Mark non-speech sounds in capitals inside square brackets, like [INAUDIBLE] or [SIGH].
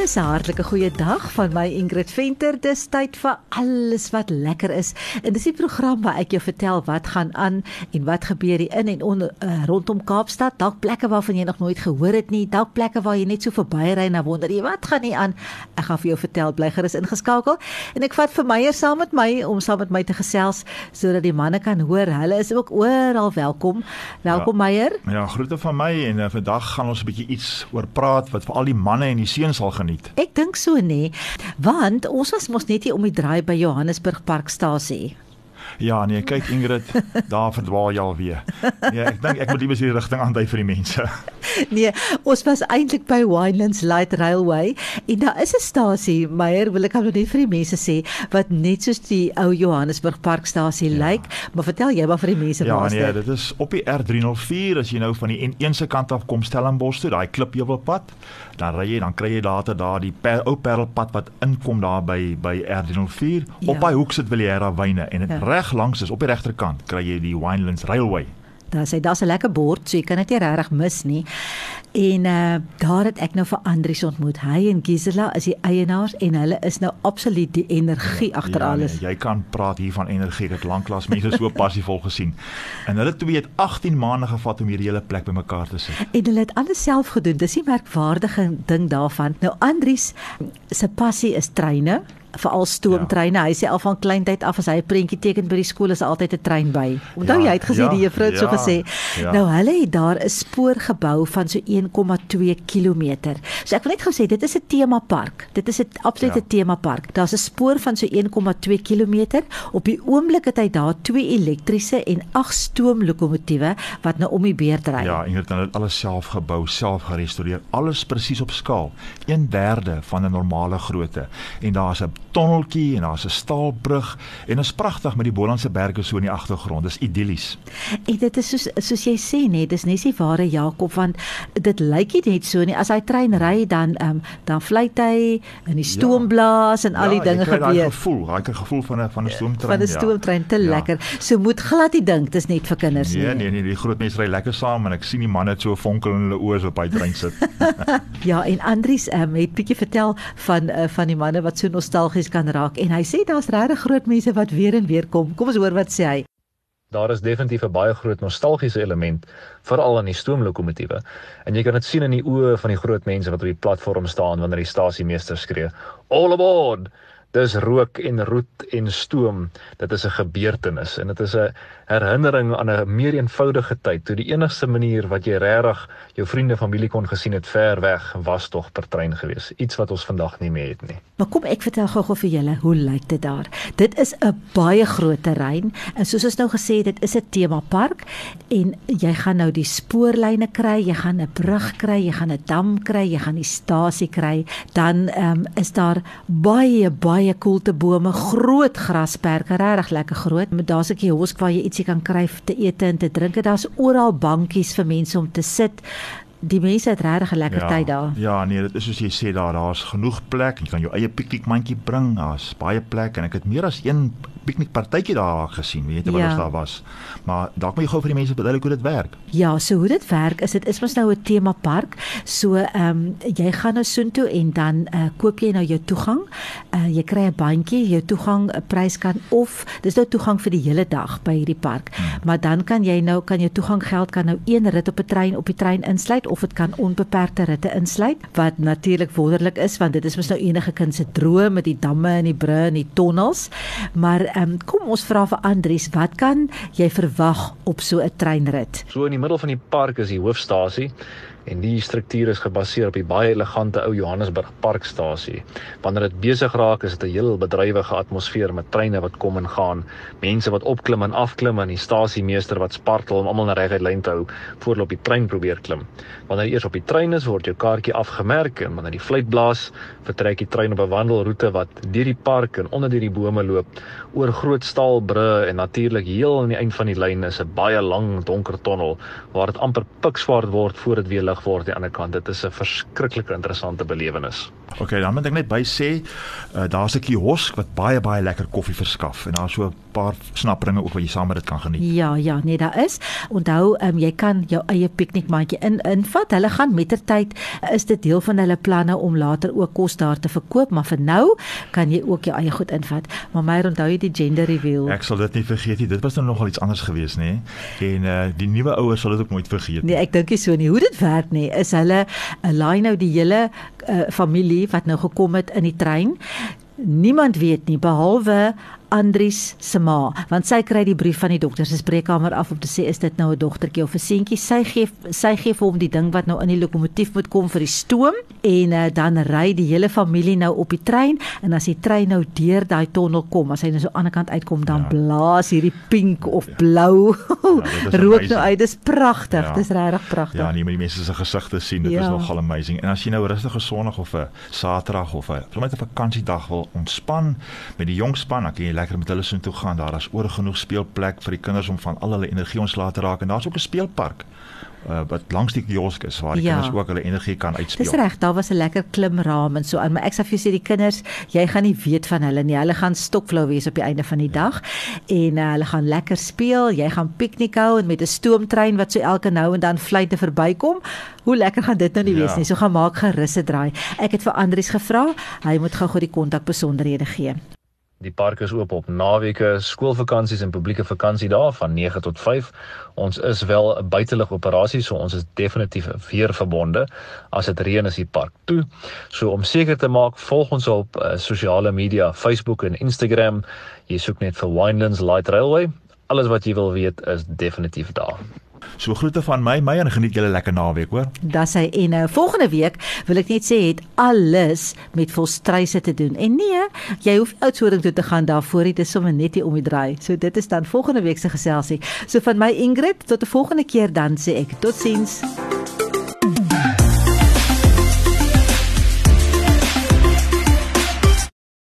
Dis 'n hartlike goeie dag van my Ingrid Venter. Dis tyd vir alles wat lekker is. En dis die program waar ek jou vertel wat gaan aan en wat gebeur hier in en onder uh, rondom Kaapstad. Dalk plekke waarvan jy nog nooit gehoor het nie, dalk plekke waar jy net so verbyry en wonder jy wat gaan hier aan. Ek gaan vir jou vertel, bly gerus ingeskakel. En ek vat vir Meyer saam met my om saam met my te gesels sodat die manne kan hoor. Hulle is ook oral welkom. Welkom ja, Meyer. Ja, groete van my en uh, vandag gaan ons 'n bietjie iets oor praat wat vir al die manne en die seuns sal geniet. Ek dink so nê, want ons was mos net hier om die draai by Johannesburg Parkstasie. Ja, nee, kyk Ingrid, [LAUGHS] daar verdwaal jy al weer. Nee, ek dink ek moet liewer die rigting aandui vir die mense. [LAUGHS] Nee, ons was eintlik by Winelands Light Railway en daar is 'n stasie, Meyer, wil ek nou net vir die mense sê, wat net soos die ou Johannesburg Parkstasie ja. lyk, maar vertel jy maar vir die mense ja, waar nee, dit is op die R304 as jy nou van die N1 se kant af kom Stellenbosch toe, daai klipheuwelpad, dan ry jy dan kry jy later daar die per, ou Parelpad wat inkom daar by by R304 ja. op daai hoek sit Villiera wyne en dit ja. Reg langs is op die regterkant kry jy die Winelands Railway. Daar sê daar's 'n lekker bord, so jy kan dit nie regtig mis nie. En uh daar het ek nou vir Andries ontmoet. Hy en Gisela is die eienaars en hulle is nou absoluut die energie ja, agter ja, alles. Nee, jy kan praat hier van energie, dit lanklaas mense so [LAUGHS] passievol gesien. En hulle twee het 18 maande gevat om hierdie hele plek bymekaar te sit. En hulle het alles self gedoen. Dis die merkwaardige ding daarvan. Nou Andries se passie is treine veral stoomtreine. Ja. Hy sê al van kleintyd af as hy 'n prentjie teken by die skool is altyd 'n trein by. Onthou ja, jy het gesê ja, die juffrou het ja, so gesê. Ja. Nou hulle het daar 'n spoor gebou van so 1,2 km. So ek wil net gou sê dit is 'n temapark. Dit is 'n absolute ja. temapark. Daar's 'n spoor van so 1,2 km. Op die oomblik het hy daar twee elektriese en ag stoomlokomotiewe wat nou om die beurt ry. Ja, en hulle het alles self gebou, self gerestoreer, alles presies op skaal. 1/3 van 'n normale grootte. En daar's 'n tonneltjie en daar's 'n staalbrug en dit is pragtig met die Bolandse berge so in die agtergrond. Dis idillies. En dit is soos soos jy sê net, dis net die ware Jakob want dit lyk nie net so nie. As hy trein ry dan ehm um, dan fluit hy in die stoom blaas en ja, al die dinge gebeur. Ja, daai gevoel, daai gevoel van 'n van 'n stoomtrein. Van 'n stoomtrein ja. te ja. lekker. So moet glad nie dink dis net vir kinders nee, nie. Nee, nee, nee, die groot mense ry lekker saam en ek sien die manne het so vonkel in hulle oë op hy trein sit. [LAUGHS] ja, en Andries ehm um, het bietjie vertel van uh, van die manne wat so nostalgies nostalgies kan raak en hy sê daar's regtig groot mense wat weer en weer kom. Kom ons hoor wat sê hy. Daar is definitief 'n baie groot nostalgiese element veral aan die stoomlokomotiewe. En jy kan dit sien in die oë van die groot mense wat op die platform staan wanneer die stasiemeester skree: "All aboard!" Dis rook en roet en stoom. Dit is 'n gebeurtenis en dit is 'n herinnering aan 'n meer eenvoudige tyd toe die enigste manier wat jy regtig jou vriende familie kon gesien het ver weg was tog per trein gewees. Iets wat ons vandag nie meer het nie. Maar kom ek vertel gou-gou vir julle hoe lyk dit daar? Dit is 'n baie groot terrein en soos ons nou gesê het dit is 'n temapark en jy gaan nou die spoorlyne kry jy gaan 'n brug kry jy gaan 'n dam kry jy gaan die stasie kry. Dan um, is daar baie baie koeltebome groot grasperke regtig lekker groot daar's 'n kiosk waar jy iets jy kan kry te eet en te drink. Daar's oral bankies vir mense om te sit. Die mense het regtig 'n lekker ja, tyd daar. Ja, nee, dit is soos jy sê daar, daar's genoeg plek. Jy kan jou eie piknikmandjie bring. Daar's baie plek en ek het meer as een piknikpartytjie daar gesien, weet jy wat ja. daar was. Maar dalk moet jy gou vir die mense verduidelik hoe dit werk. Ja, so hoe dit werk is dit is mos nou 'n tema park. So ehm um, jy gaan nou soontoe en dan uh, koop jy nou jou toegang. Uh, jy kry 'n bandjie, jou toegang 'n prys kan of dis nou toegang vir die hele dag by hierdie park. Hmm. Maar dan kan jy nou kan jou toegang geld kan nou een rit op 'n trein op die trein insluit of dit kan onbeperkte ritte insluit wat natuurlik wonderlik is want dit is mos nou enige kind se droom met die damme en die brûe en die tonnels. Maar ehm um, kom ons vra vir Andries, wat kan jy verwag op so 'n treinrit? So in die middel van die park is die hoofstasie en die struktuur is gebaseer op die baie elegante ou Johannesburg Parkstasie. Wanneer dit besig raak, is dit 'n heel bedrywige atmosfeer met treine wat kom en gaan, mense wat opklim en afklim en die stasiemeester wat spartel om almal na reguit lyn te hou voor hulle op die trein probeer klim. Wanneer jy eers op die trein is, word jou kaartjie afgemerk en wanneer die fluit blaas, vertrek die trein op 'n wandelroete wat deur die park en onder deur die bome loop, oor groot staalbrûe en natuurlik heel aan die eind van die lyn is 'n baie lang donker tonnel waar dit amper pikswart word voor dit weer lig word aan die ander kant. Dit is 'n verskriklike interessante belewenis. Okay, dan moet ek net by sê, uh, daar's 'n kiosk wat baie baie lekker koffie verskaf en daar's so 'n paar snapperinge ook wat jy saam met dit kan geniet. Ja, ja, nee, daar is. Onthou, um, jy kan jou eie piknikmandjie in invat. Hulle gaan mettertyd is dit deel van hulle planne om later ook kos daar te verkoop, maar vir nou kan jy ook jou eie goed invat. Maar my onthou jy die gender reveal. Ek sal dit nie vergeet nie. Dit was nou nogal iets anders geweest, nê? Nee? En uh, die nuwe ouers sal dit ook nooit vergeet nie. Nee, ek dink nie so nie. Hoe dit werk nie, is hulle 'n uh, line nou die hele uh, familie wat nou gekom het in die trein. Niemand weet nie behalwe Andries se ma, want sy kry die brief van die dokter se spreekkamer af om te sê is dit nou 'n dogtertjie of 'n seentjie. Sy gee sy gee vir hom die ding wat nou in die lokomotief moet kom vir die stoom en uh, dan ry die hele familie nou op die trein en as die trein nou deur daai tonnel kom, as hy nou so aan die ander kant uitkom, dan ja. blaas hierdie pink of ja. blou ja, [LAUGHS] rook nou uit. Dis pragtig. Ja. Dis regtig pragtig. Ja, nee, maar die mense se gesigte sien, dit ja. is nogal amazing. En as jy nou rustige Sondag of 'n Saterdag of 'n sommer 'n vakansiedag wil ontspan met die jong span, dan kan jy lekker met hulle so toe gaan. Daar is oor genoeg speelplek vir die kinders om van al hulle energie ontslae te raak en daar's ook 'n speelpark uh, wat langs die kiosk is waar die ja. kinders ook hulle energie kan uitspeel. Dis reg, daar was 'n lekker klimraam en so aan, maar ek sê vir jou sê die kinders, jy gaan nie weet van hulle nie. Hulle gaan stokflou wees op die einde van die ja. dag en uh, hulle gaan lekker speel. Jy gaan piknik hou en met 'n stoomtrein wat so elke nou en dan fluite verbykom. Hoe lekker gaan dit nou nie ja. wees nie. So gaan maak gerus 'n draai. Ek het vir Andries gevra, hy moet gou-gou die kontak besonderhede gee. Die park is oop op naweke, skoolvakansies en publieke vakansiedae van 9 tot 5. Ons is wel 'n buitelug operasie, so ons is definitief weer verbonde. As dit reën is die park toe. So om seker te maak, volg ons op uh, sosiale media, Facebook en Instagram. Jy soek net vir Winelands Light Railway. Alles wat jy wil weet is definitief daar. So groete van my, my en geniet julle lekker naweek, hoor. Das hy en uh, volgende week wil ek net sê het alles met volstryse te doen. En nee, jy hoef oudsoring toe te gaan daarvoor, dit is sommer net hier om die draai. So dit is dan volgende week se geselsie. So van my Ingrid tot 'n volgende keer dan sê ek totsiens.